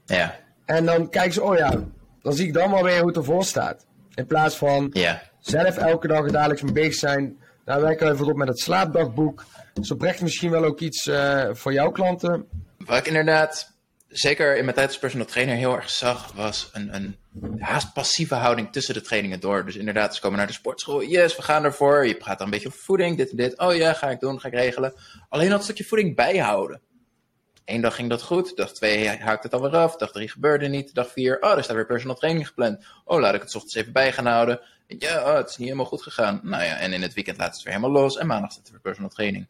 [SPEAKER 2] Ja.
[SPEAKER 1] En dan kijken ze, oh ja, dan zie ik dan wel weer hoe het ervoor staat. In plaats van
[SPEAKER 2] ja.
[SPEAKER 1] zelf elke dag dagelijks mee bezig zijn. Nou, werken we even op met het slaapdagboek. Dus oprecht misschien wel ook iets uh, voor jouw klanten.
[SPEAKER 2] Wat ik inderdaad, zeker in mijn tijd als personal trainer, heel erg zag, was een, een haast passieve houding tussen de trainingen door. Dus inderdaad, ze komen naar de sportschool. Yes, we gaan ervoor. Je praat dan een beetje over voeding, dit en dit. Oh ja, ga ik doen, ga ik regelen. Alleen dat stukje voeding bijhouden. Eén dag ging dat goed, dag twee haakte het alweer af, dag drie gebeurde niet, dag vier, oh, er staat weer personal training gepland. Oh, laat ik het ochtends even bij gaan houden. Ja, oh, het is niet helemaal goed gegaan. Nou ja, en in het weekend laat het weer helemaal los en maandag er weer personal training.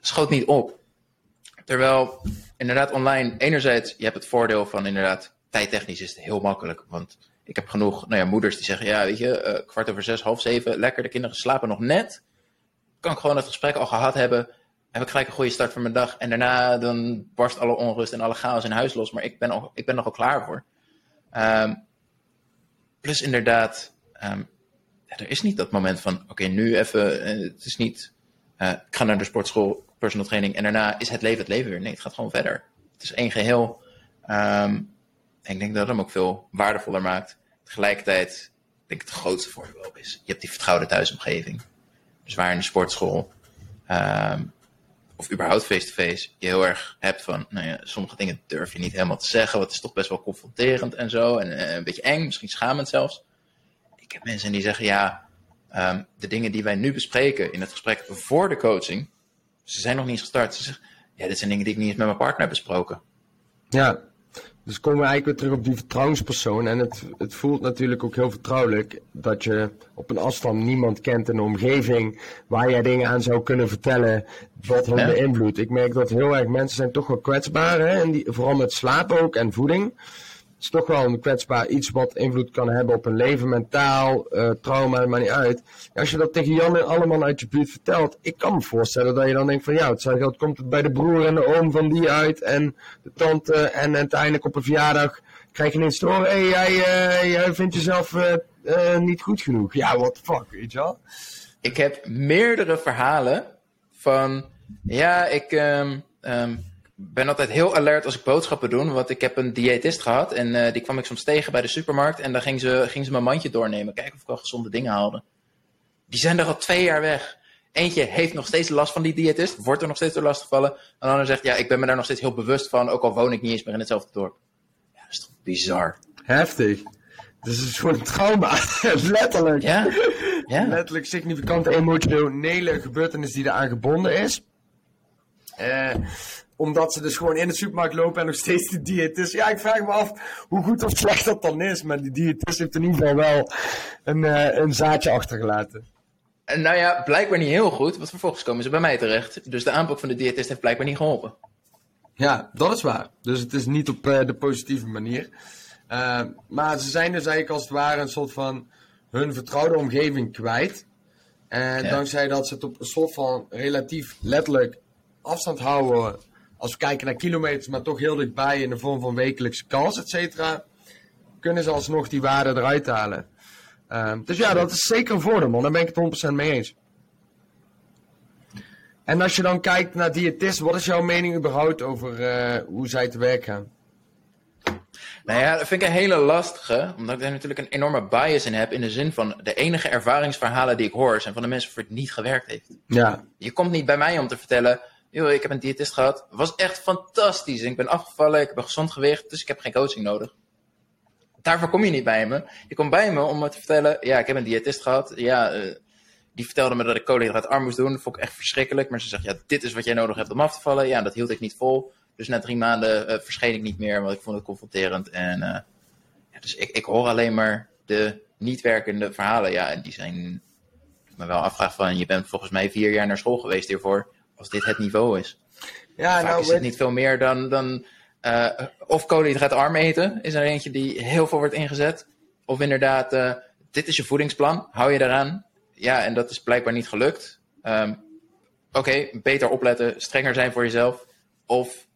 [SPEAKER 2] Schoot niet op. Terwijl, inderdaad, online, enerzijds, je hebt het voordeel van inderdaad, tijdtechnisch is het heel makkelijk. Want ik heb genoeg nou ja, moeders die zeggen, ja, weet je, uh, kwart over zes, half zeven, lekker, de kinderen slapen nog net. Kan ik gewoon het gesprek al gehad hebben, heb ik gelijk een goede start voor mijn dag. En daarna dan barst alle onrust en alle chaos in huis los. Maar ik ben, al, ik ben er al klaar voor. Um, plus inderdaad, ja, er is niet dat moment van, oké, nu even, uh, het is niet, uh, ik ga naar de sportschool, personal training en daarna is het leven het leven weer. Nee, het gaat gewoon verder. Het is één geheel. En ik denk dat het hem ook veel waardevoller maakt. Tegelijkertijd, ik denk het grootste voordeel is, je hebt die vertrouwde thuisomgeving. Dus waar in de sportschool, um, of überhaupt face-to-face, je heel erg hebt van, nou ja, sommige dingen durf je niet helemaal te zeggen, wat is toch best wel confronterend en zo, en uh, een beetje eng, misschien schamend zelfs. Ik heb mensen die zeggen, ja, um, de dingen die wij nu bespreken in het gesprek voor de coaching, ze zijn nog niet eens gestart. Ze zeggen, ja, dit zijn dingen die ik niet eens met mijn partner heb besproken.
[SPEAKER 1] Ja, dus komen we eigenlijk weer terug op die vertrouwenspersoon. En het, het voelt natuurlijk ook heel vertrouwelijk dat je op een afstand niemand kent in de omgeving waar jij dingen aan zou kunnen vertellen wat hun beïnvloedt. Ik merk dat heel erg mensen zijn toch wel kwetsbaar, hè? En die, vooral met slapen ook en voeding is toch wel een kwetsbaar iets wat invloed kan hebben op een leven, mentaal, uh, trauma, maar niet uit. als je dat tegen Jan en allemaal uit je buurt vertelt, ik kan me voorstellen dat je dan denkt van ja, het geld komt het bij de broer en de oom van die uit en de tante en uiteindelijk op een verjaardag krijg je ineens te horen, hey, jij, uh, jij vindt jezelf uh, niet goed genoeg. Ja, what the fuck, weet je wel?
[SPEAKER 2] Ik heb meerdere verhalen van, ja, ik... Um, ben altijd heel alert als ik boodschappen doe. Want ik heb een diëtist gehad. En uh, die kwam ik soms tegen bij de supermarkt. En dan ging ze, ging ze mijn mandje doornemen. Kijken of ik al gezonde dingen haalde. Die zijn er al twee jaar weg. Eentje heeft nog steeds last van die diëtist. Wordt er nog steeds door last gevallen. En de ander zegt, ja, ik ben me daar nog steeds heel bewust van. Ook al woon ik niet eens meer in hetzelfde dorp. Ja, dat is toch bizar.
[SPEAKER 1] Heftig. Dus het is gewoon een trauma. Letterlijk.
[SPEAKER 2] Ja. ja.
[SPEAKER 1] Letterlijk significante emotionele gebeurtenis die eraan gebonden is. Uh, omdat ze dus gewoon in de supermarkt lopen en nog steeds de diëtist. Ja, ik vraag me af hoe goed of slecht dat dan is. Maar die diëtist heeft in ieder geval wel een, uh, een zaadje achtergelaten.
[SPEAKER 2] Nou ja, blijkbaar niet heel goed. Want vervolgens komen ze bij mij terecht. Dus de aanpak van de diëtist heeft blijkbaar niet geholpen.
[SPEAKER 1] Ja, dat is waar. Dus het is niet op uh, de positieve manier. Uh, maar ze zijn dus eigenlijk als het ware een soort van hun vertrouwde omgeving kwijt. En ja. dankzij dat ze het op een soort van relatief letterlijk afstand houden als we kijken naar kilometers, maar toch heel dichtbij in de vorm van wekelijkse kans, et cetera, kunnen ze alsnog die waarde eruit halen. Uh, dus ja, dat is zeker een voordeel, man. Daar ben ik het 100% mee eens. En als je dan kijkt naar diëtisten, wat is jouw mening überhaupt over uh, hoe zij te werk gaan?
[SPEAKER 2] Nou ja, dat vind ik een hele lastige, omdat ik daar natuurlijk een enorme bias in heb. In de zin van de enige ervaringsverhalen die ik hoor zijn van de mensen voor het niet gewerkt heeft.
[SPEAKER 1] Ja.
[SPEAKER 2] Je komt niet bij mij om te vertellen, joh, ik heb een diëtist gehad. was echt fantastisch. Ik ben afgevallen, ik heb een gezond gewicht, dus ik heb geen coaching nodig. Daarvoor kom je niet bij me. Je komt bij me om me te vertellen, ja, ik heb een diëtist gehad. Ja, uh, die vertelde me dat ik koolhydraatarm moest doen. Dat vond ik echt verschrikkelijk. Maar ze zegt, ja, dit is wat jij nodig hebt om af te vallen. Ja, dat hield ik niet vol. Dus na drie maanden uh, verscheen ik niet meer, want ik vond het confronterend. En uh, ja, dus ik, ik hoor alleen maar de niet werkende verhalen. Ja, en die zijn me wel afvraag van, je bent volgens mij vier jaar naar school geweest hiervoor, als dit het niveau is. Ja, Vaak nou, is het niet veel meer dan, dan uh, of koolhydraatarm eten, is er eentje die heel veel wordt ingezet. Of inderdaad, uh, dit is je voedingsplan, hou je daaraan. Ja, en dat is blijkbaar niet gelukt. Um, Oké, okay, beter opletten, strenger zijn voor jezelf. Of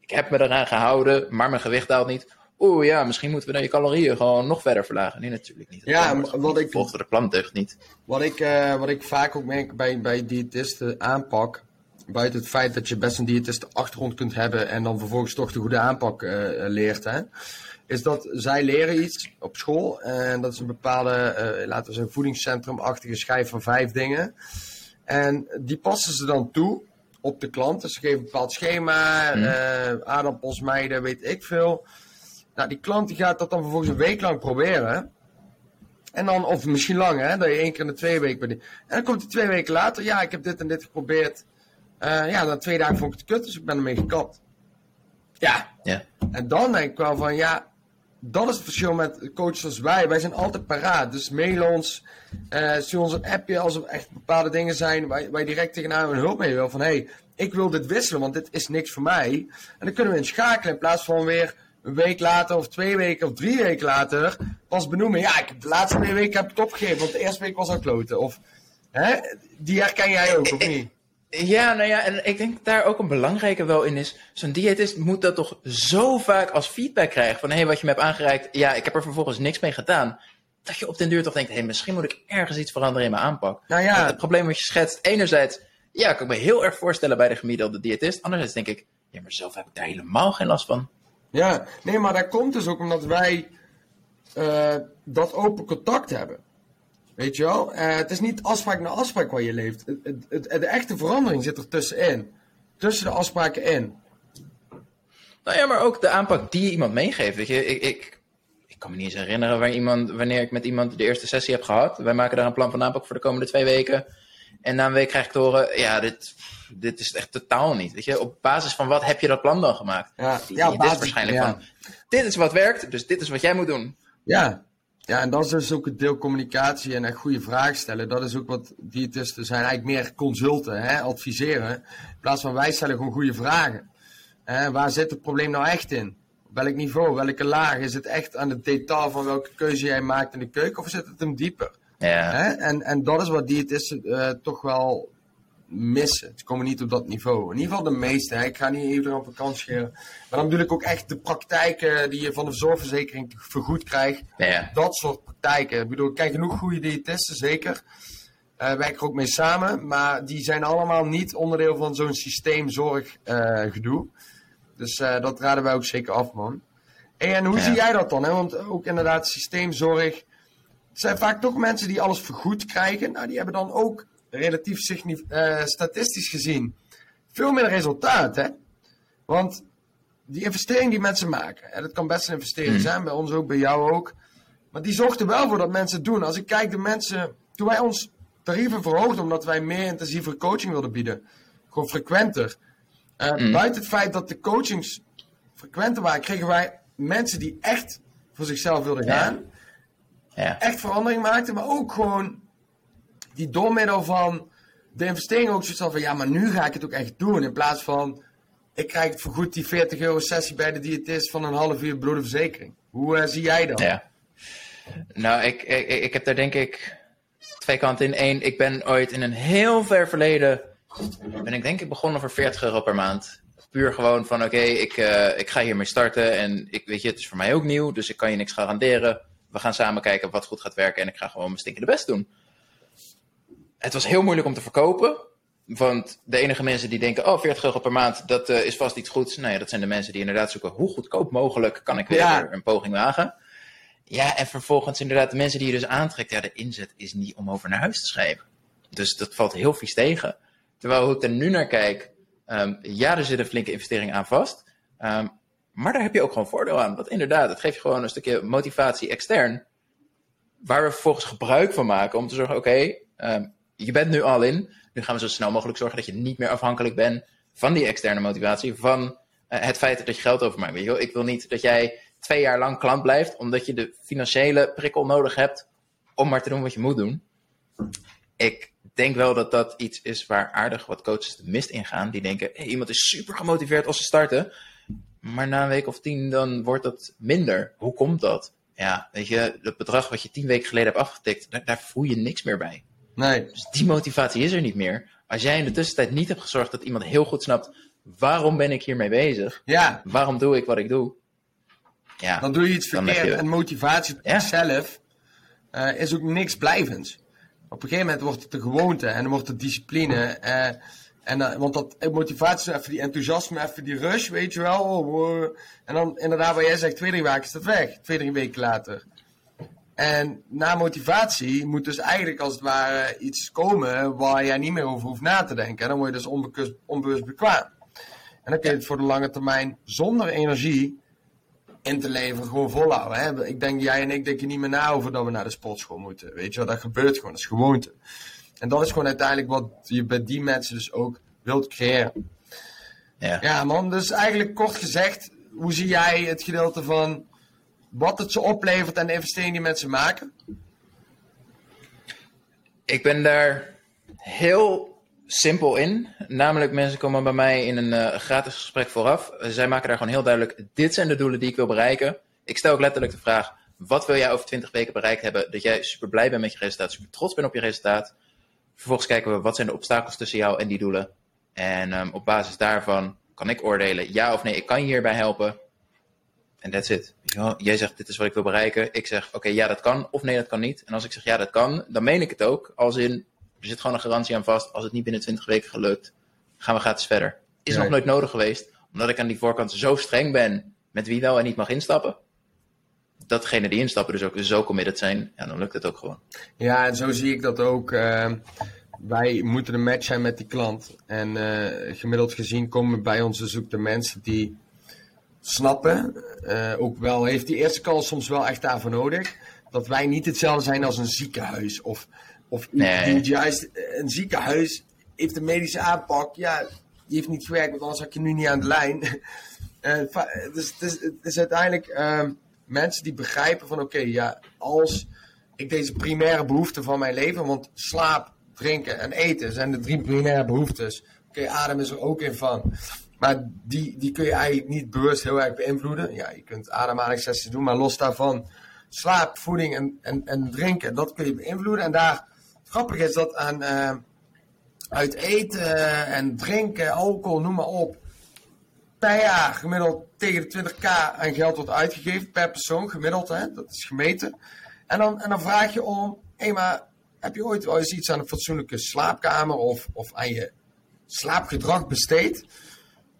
[SPEAKER 2] ik heb me eraan gehouden, maar mijn gewicht daalt niet. Oeh ja, misschien moeten we dan je calorieën gewoon nog verder verlagen. Nee, natuurlijk niet.
[SPEAKER 1] ja, wat ik.
[SPEAKER 2] Volgens de planteugd niet.
[SPEAKER 1] Wat ik, uh, wat ik vaak ook merk bij, bij diëtisten aanpak. Buiten het feit dat je best een diëtist achtergrond kunt hebben en dan vervolgens toch de goede aanpak uh, leert. Hè, is dat zij leren iets op school. En dat is een bepaalde, uh, laten we zeggen, voedingscentrumachtige schijf van vijf dingen. En die passen ze dan toe op de klant. Dus ze geven een bepaald schema, mm. uh, aardappels, meiden, weet ik veel. Nou, die klant die gaat dat dan vervolgens een week lang proberen. En dan, of misschien lang, hè, dat je één keer in de twee weken bent. En dan komt hij twee weken later, ja, ik heb dit en dit geprobeerd. Uh, ja, na twee dagen vond ik het kut, dus ik ben ermee gekapt. Ja.
[SPEAKER 2] ja.
[SPEAKER 1] En dan denk ik wel van, ja, dat is het verschil met coaches als wij. Wij zijn altijd paraat. Dus mail ons, uh, stuur ons een appje als er echt bepaalde dingen zijn waar wij direct tegenaan een hulp mee wil. Van hé, hey, ik wil dit wisselen, want dit is niks voor mij. En dan kunnen we inschakelen in plaats van weer een week later of twee weken of drie weken later pas benoemen. Ja, ik heb de laatste twee weken heb ik het opgegeven, want de eerste week was al kloten. Of, hè, die herken jij ook, of niet?
[SPEAKER 2] Ja, nou ja, en ik denk dat daar ook een belangrijke wel in is. Zo'n diëtist moet dat toch zo vaak als feedback krijgen. Van, hé, hey, wat je me hebt aangereikt, ja, ik heb er vervolgens niks mee gedaan. Dat je op den duur toch denkt, hé, hey, misschien moet ik ergens iets veranderen in mijn aanpak.
[SPEAKER 1] Nou ja.
[SPEAKER 2] Het probleem wat je schetst, enerzijds, ja, kan ik me heel erg voorstellen bij de gemiddelde diëtist. Anderzijds denk ik, ja, maar zelf heb ik daar helemaal geen last van.
[SPEAKER 1] Ja, nee, maar dat komt dus ook omdat wij uh, dat open contact hebben. Weet je wel? Uh, het is niet afspraak na afspraak waar je leeft. Het, het, het, de echte verandering zit er tussenin. Tussen de afspraken in.
[SPEAKER 2] Nou ja, maar ook de aanpak die je iemand meegeeft. Weet je, ik, ik, ik kan me niet eens herinneren waar iemand, wanneer ik met iemand de eerste sessie heb gehad. Wij maken daar een plan van aanpak voor de komende twee weken. En na een week krijg ik te horen, ja, dit, dit is echt totaal niet. Weet je, op basis van wat heb je dat plan dan gemaakt?
[SPEAKER 1] Ja, ja
[SPEAKER 2] dit is waarschijnlijk ja. van, dit is wat werkt, dus dit is wat jij moet doen.
[SPEAKER 1] Ja, ja, en dat is dus ook het deel communicatie en echt goede vragen stellen. Dat is ook wat diëtisten zijn, eigenlijk meer consulten, hè, adviseren. In plaats van wij stellen gewoon goede vragen. Hè, waar zit het probleem nou echt in? Op welk niveau, welke laag? Is het echt aan het detail van welke keuze jij maakt in de keuken of zit het hem dieper?
[SPEAKER 2] Ja.
[SPEAKER 1] Hè? En, en dat is wat diëtisten uh, toch wel missen. Ze komen niet op dat niveau. In ieder geval de meeste. Hè. Ik ga niet iedereen op een kans scheren. Maar dan bedoel ik ook echt de praktijken die je van de zorgverzekering vergoed krijgt.
[SPEAKER 2] Ja.
[SPEAKER 1] Dat soort praktijken. Ik bedoel, ik ken genoeg goede diëtisten, zeker. Uh, werk er ook mee samen. Maar die zijn allemaal niet onderdeel van zo'n systeemzorggedoe. Uh, dus uh, dat raden wij ook zeker af, man. Hey, en hoe ja. zie jij dat dan? Hè? Want ook inderdaad systeemzorg het zijn vaak toch mensen die alles vergoed krijgen. Nou, die hebben dan ook relatief uh, statistisch gezien veel meer resultaat. Hè? Want die investering die mensen maken, en dat kan best een investering mm. zijn, bij ons ook, bij jou ook. Maar die zorgt er wel voor dat mensen het doen. Als ik kijk de mensen, toen wij ons tarieven verhoogden omdat wij meer intensieve coaching wilden bieden, gewoon frequenter. Uh, mm. Buiten het feit dat de coachings frequenter waren, kregen wij mensen die echt voor zichzelf wilden gaan. Ja
[SPEAKER 2] ja.
[SPEAKER 1] echt verandering maakte, maar ook gewoon die door middel van de investering ook zoiets van ja, maar nu ga ik het ook echt doen. In plaats van ik krijg vergoed die 40 euro sessie bij de diëtist van een half uur bloedenverzekering. Hoe uh, zie jij dat?
[SPEAKER 2] Ja. Nou, ik, ik, ik heb daar denk ik twee kanten in. Eén, ik ben ooit in een heel ver verleden, ben ik denk ik begonnen voor 40 euro per maand. Puur gewoon van oké, ik, uh, ik ga hiermee starten en ik weet je, het is voor mij ook nieuw, dus ik kan je niks garanderen we gaan samen kijken wat goed gaat werken en ik ga gewoon mijn stinkende best doen. Het was heel moeilijk om te verkopen, Want de enige mensen die denken, oh, 40 euro per maand, dat uh, is vast iets goeds. Nou ja, dat zijn de mensen die inderdaad zoeken, hoe goedkoop mogelijk kan ik weer
[SPEAKER 1] Ja.
[SPEAKER 2] een poging wagen. Ja, en vervolgens inderdaad de mensen die je dus aantrekt, ja, de inzet is niet om over naar huis te schrijven. Dus dat valt heel vies tegen. Terwijl hoe ik er nu naar kijk, ehm, ja, er zit een flinke investering aan vast. Ehm, maar daar heb je ook gewoon voordeel aan. Want inderdaad, het geeft je gewoon een stukje motivatie extern. Waar we vervolgens gebruik van maken om te zorgen, oké, ehm, je bent nu al in. Nu gaan we zo snel mogelijk zorgen dat je niet meer afhankelijk bent van die externe motivatie. Van eh, het feit dat je geld overmaakt. Weet je wel? Ik wil niet dat jij twee jaar lang klant blijft, omdat je de financiële prikkel nodig hebt om maar te doen wat je moet doen. Ik denk wel dat dat iets is waar aardig wat coaches de mist in gaan. Die denken, hey, iemand is super gemotiveerd als ze starten. Maar na een week of tien dan wordt dat minder. Hoe komt dat? Ja, weet je, het bedrag wat je tien weken geleden hebt afgetikt, daar, daar voel je niks meer bij.
[SPEAKER 1] Nee.
[SPEAKER 2] Dus die motivatie is er niet meer. Als jij in de tussentijd niet hebt gezorgd dat iemand heel goed snapt, waarom ben ik hiermee bezig?
[SPEAKER 1] Ja,
[SPEAKER 2] Waarom doe ik wat ik doe? Ja,
[SPEAKER 1] dan doe je iets verkeerd.
[SPEAKER 2] je-
[SPEAKER 1] En motivatie op
[SPEAKER 2] Ja.
[SPEAKER 1] zichzelf eh, is ook niks blijvends. Op een gegeven moment wordt het de gewoonte en dan wordt het discipline. eh, en, want dat eh, motivatie even die enthousiasme, even die rush, weet je wel. Oh, oh. en dan inderdaad, wat jij zegt, twee, drie weken is dat weg. Twee, drie weken later. En na motivatie moet dus eigenlijk als het ware iets komen waar jij niet meer over hoeft na te denken. En dan word je dus onbewust, onbewust bekwaam. En dan kun je het voor de lange termijn zonder energie in te leveren gewoon volhouden. Hè? Ik denk, jij en ik denken niet meer na over dat we naar de sportschool moeten. Weet je wel, dat gebeurt gewoon, dat is gewoonte. En dat is gewoon uiteindelijk wat je bij die mensen dus ook wilt creëren.
[SPEAKER 2] ja.
[SPEAKER 1] Ja man, dus eigenlijk kort gezegd, hoe zie jij het gedeelte van wat het ze oplevert en de investering die mensen maken?
[SPEAKER 2] Ik ben daar heel simpel in. Namelijk, mensen komen bij mij in een eh, gratis gesprek vooraf. Zij maken daar gewoon heel duidelijk: dit zijn de doelen die ik wil bereiken. Ik stel ook letterlijk de vraag: wat wil jij over 20 weken bereikt hebben? Dat jij super blij bent met je resultaat, super trots bent op je resultaat. Vervolgens kijken we wat zijn de obstakels tussen jou en die doelen. En ehm, op basis daarvan kan ik oordelen: ja of nee, ik kan je hierbij helpen. En that's it. Jij zegt, dit is wat ik wil bereiken. Ik zeg, oké, ja, dat kan. Of nee, dat kan niet. En als ik zeg, ja, dat kan, dan meen ik het ook. Als in, er zit gewoon een garantie aan vast. Als het niet binnen 20 weken gelukt, gaan we gratis verder. Is
[SPEAKER 1] Nee.
[SPEAKER 2] nog nooit nodig geweest. Omdat ik aan die voorkant zo streng ben met wie wel en niet mag instappen. Datgene die instappen dus ook zo committed zijn. Ja, dan lukt het ook gewoon.
[SPEAKER 1] Ja, en zo zie ik dat ook. eh, wij moeten een match zijn met die klant. En eh, gemiddeld gezien komen bij ons dus ook de mensen die snappen. eh, ook wel heeft die eerste kans soms wel echt daarvoor nodig. Dat wij niet hetzelfde zijn als een ziekenhuis. Of, of
[SPEAKER 2] Nee.
[SPEAKER 1] juist een ziekenhuis heeft een medische aanpak. Ja, die heeft niet gewerkt, want anders had je nu niet aan de lijn. Eh, va- dus het is, het is uiteindelijk ehm, mensen die begrijpen van oké, ja, als ik deze primaire behoeften van mijn leven, want slaap, drinken en eten zijn de drie primaire behoeftes. Oké, adem is er ook in van. Maar die, die kun je eigenlijk niet bewust heel erg beïnvloeden. Ja, je kunt ademhalingssessies doen, maar los daarvan, slaap, voeding en, en, en drinken, dat kun je beïnvloeden. En daar, grappig is dat aan eh, uit eten en drinken, alcohol, noem maar op, per jaar gemiddeld tegen de 20k aan geld wordt uitgegeven per persoon, gemiddeld, hè? dat is gemeten. En dan, en dan vraag je om, hé, maar heb je ooit wel eens iets aan een fatsoenlijke slaapkamer of, of aan je slaapgedrag besteed?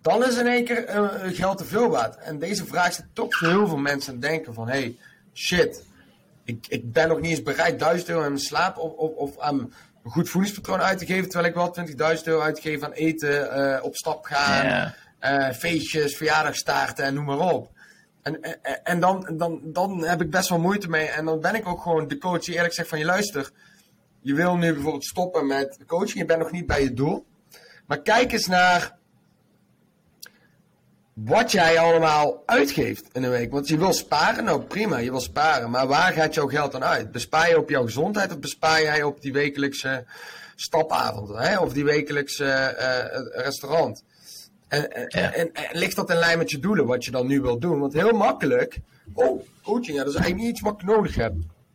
[SPEAKER 1] Dan is in één keer eh, geld te veel waard. En deze vraag zit toch voor heel veel mensen aan denken van, hey, shit, ik, ik ben nog niet eens bereid 1000 euro aan mijn slaap of, of, of aan een goed voedingspatroon uit te geven, terwijl ik wel 20.000 euro uitgeef aan eten, eh, op stap gaan, eh, feestjes, verjaardagstaarten en noem maar op. En, en, en dan, dan, dan heb ik best wel moeite mee. En dan ben ik ook gewoon de coach die eerlijk zegt van je luister. Je wil nu bijvoorbeeld stoppen met coaching. Je bent nog niet bij je doel. Maar kijk eens naar wat jij allemaal uitgeeft in een week. Want je wil sparen, nou prima, je wil sparen. Maar waar gaat jouw geld dan uit? Bespaar je op jouw gezondheid of bespaar jij op die wekelijkse stapavonden? Hè? Of die wekelijkse eh, restaurant? En, en,
[SPEAKER 2] Ja.
[SPEAKER 1] en, en ligt dat in lijn met je doelen, wat je dan nu wilt doen? Want heel makkelijk, oh, coaching, ja, dat is eigenlijk niet iets wat ik nodig heb.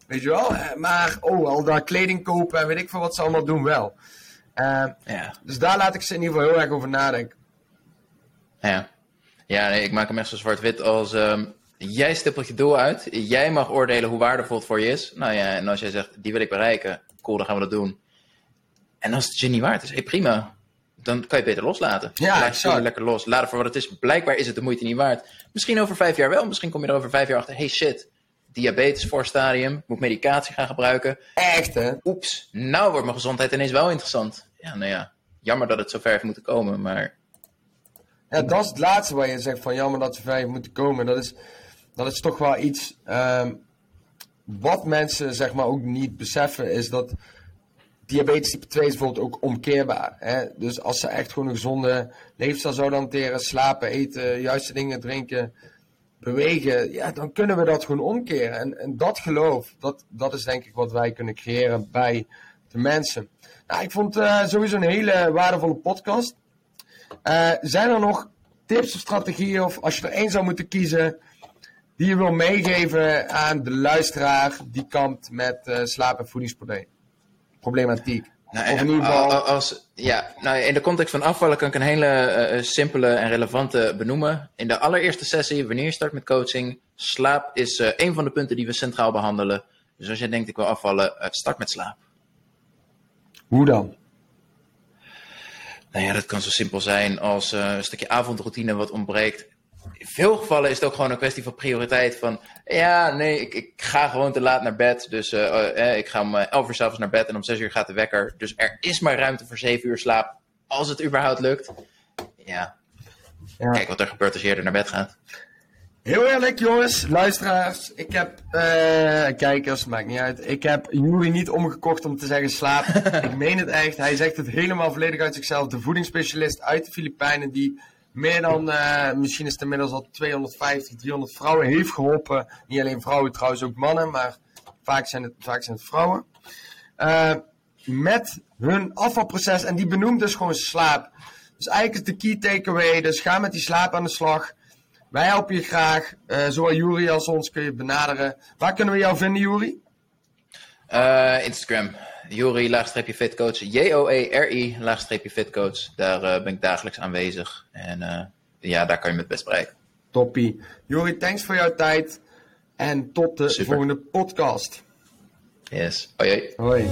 [SPEAKER 1] Weet je wel? Eh, Maar, oh, al daar kleding kopen en weet ik veel wat ze allemaal doen wel. Eh,
[SPEAKER 2] Ja.
[SPEAKER 1] dus daar laat ik ze in ieder geval heel erg over nadenken.
[SPEAKER 2] Ja, ja nee, ik maak hem echt zo zwart-wit als ehm, jij stippelt je doel uit. Jij mag oordelen hoe waardevol het voor je is. Nou ja, en als jij zegt, die wil ik bereiken, cool, dan gaan we dat doen. En als het je niet waard is, hey, prima. dan kan je beter loslaten.
[SPEAKER 1] Ja,
[SPEAKER 2] Laat je
[SPEAKER 1] exact.
[SPEAKER 2] ziel lekker los. Laat het voor wat het is. Blijkbaar is het de moeite niet waard. Misschien over vijf jaar wel. Misschien kom je er over vijf jaar achter. Hey shit, diabetes voorstadium. Moet medicatie gaan gebruiken.
[SPEAKER 1] Echt, hè?
[SPEAKER 2] Oeps, nou wordt mijn gezondheid ineens wel interessant. Ja, nou ja. Jammer dat het zover heeft moeten komen, maar...
[SPEAKER 1] Ja, dat is het laatste waar je zegt van jammer dat ze ver moeten komen. Dat is, dat is toch wel iets ehm, wat mensen zeg maar ook niet beseffen is dat diabetes type 2 is bijvoorbeeld ook omkeerbaar. Hè? Dus als ze echt gewoon een gezonde leefstijl zouden hanteren, slapen, eten, juiste dingen drinken, bewegen, ja, dan kunnen we dat gewoon omkeren. En, en dat geloof, dat, dat is denk ik wat wij kunnen creëren bij de mensen. Nou, ik vond het sowieso een hele waardevolle podcast. Uh, zijn er nog tips of strategieën, of als je er één zou moeten kiezen, die je wil meegeven aan de luisteraar die kampt met uh, slaap- en voedingsproblematiek?
[SPEAKER 2] Nou, ieder geval... als, ja, nou, in de context van afvallen kan ik een hele uh, simpele en relevante benoemen. In de allereerste sessie, wanneer je start met coaching, slaap is uh, een van de punten die we centraal behandelen. Dus als je denkt ik wil afvallen, start met slaap.
[SPEAKER 1] Hoe dan?
[SPEAKER 2] Nou ja, dat kan zo simpel zijn als uh, een stukje avondroutine wat ontbreekt. In veel gevallen is het ook gewoon een kwestie van prioriteit. Van ja, nee, ik, ik ga gewoon te laat naar bed. Dus uh, uh, ik ga om 11 uur s'avonds naar bed en om 6 uur gaat de wekker. Dus er is maar ruimte voor 7 uur slaap. Als het überhaupt lukt. Ja. ja. Kijk wat er gebeurt als je eerder naar bed gaat.
[SPEAKER 1] Heel eerlijk, jongens, luisteraars. Ik heb, uh, kijkers, maakt niet uit. Ik heb Juri niet omgekocht om te zeggen slaap. ik meen het echt. Hij zegt het helemaal volledig uit zichzelf. De voedingsspecialist uit de Filipijnen die meer dan, uh, misschien is het inmiddels al 250, 300 vrouwen heeft geholpen. Niet alleen vrouwen, trouwens ook mannen, maar vaak zijn het, vaak zijn het vrouwen. Uh, met hun afvalproces en die benoemt dus gewoon slaap. Dus eigenlijk is de key takeaway, dus ga met die slaap aan de slag. Wij helpen je graag. Uh, zowel Jury als ons kun je benaderen. Waar kunnen we jou vinden, Jury?
[SPEAKER 2] Uh, Instagram. Jury, laagstreepje fitcoach. J-O-E-R-I, laagstreepje fitcoach. Daar uh, ben ik dagelijks aanwezig. En ja, daar kan je me het best bereiken.
[SPEAKER 1] Toppie. Jury, thanks voor jouw tijd. En tot de
[SPEAKER 2] Super.
[SPEAKER 1] volgende podcast.
[SPEAKER 2] Yes. Hoi.
[SPEAKER 1] Hoi.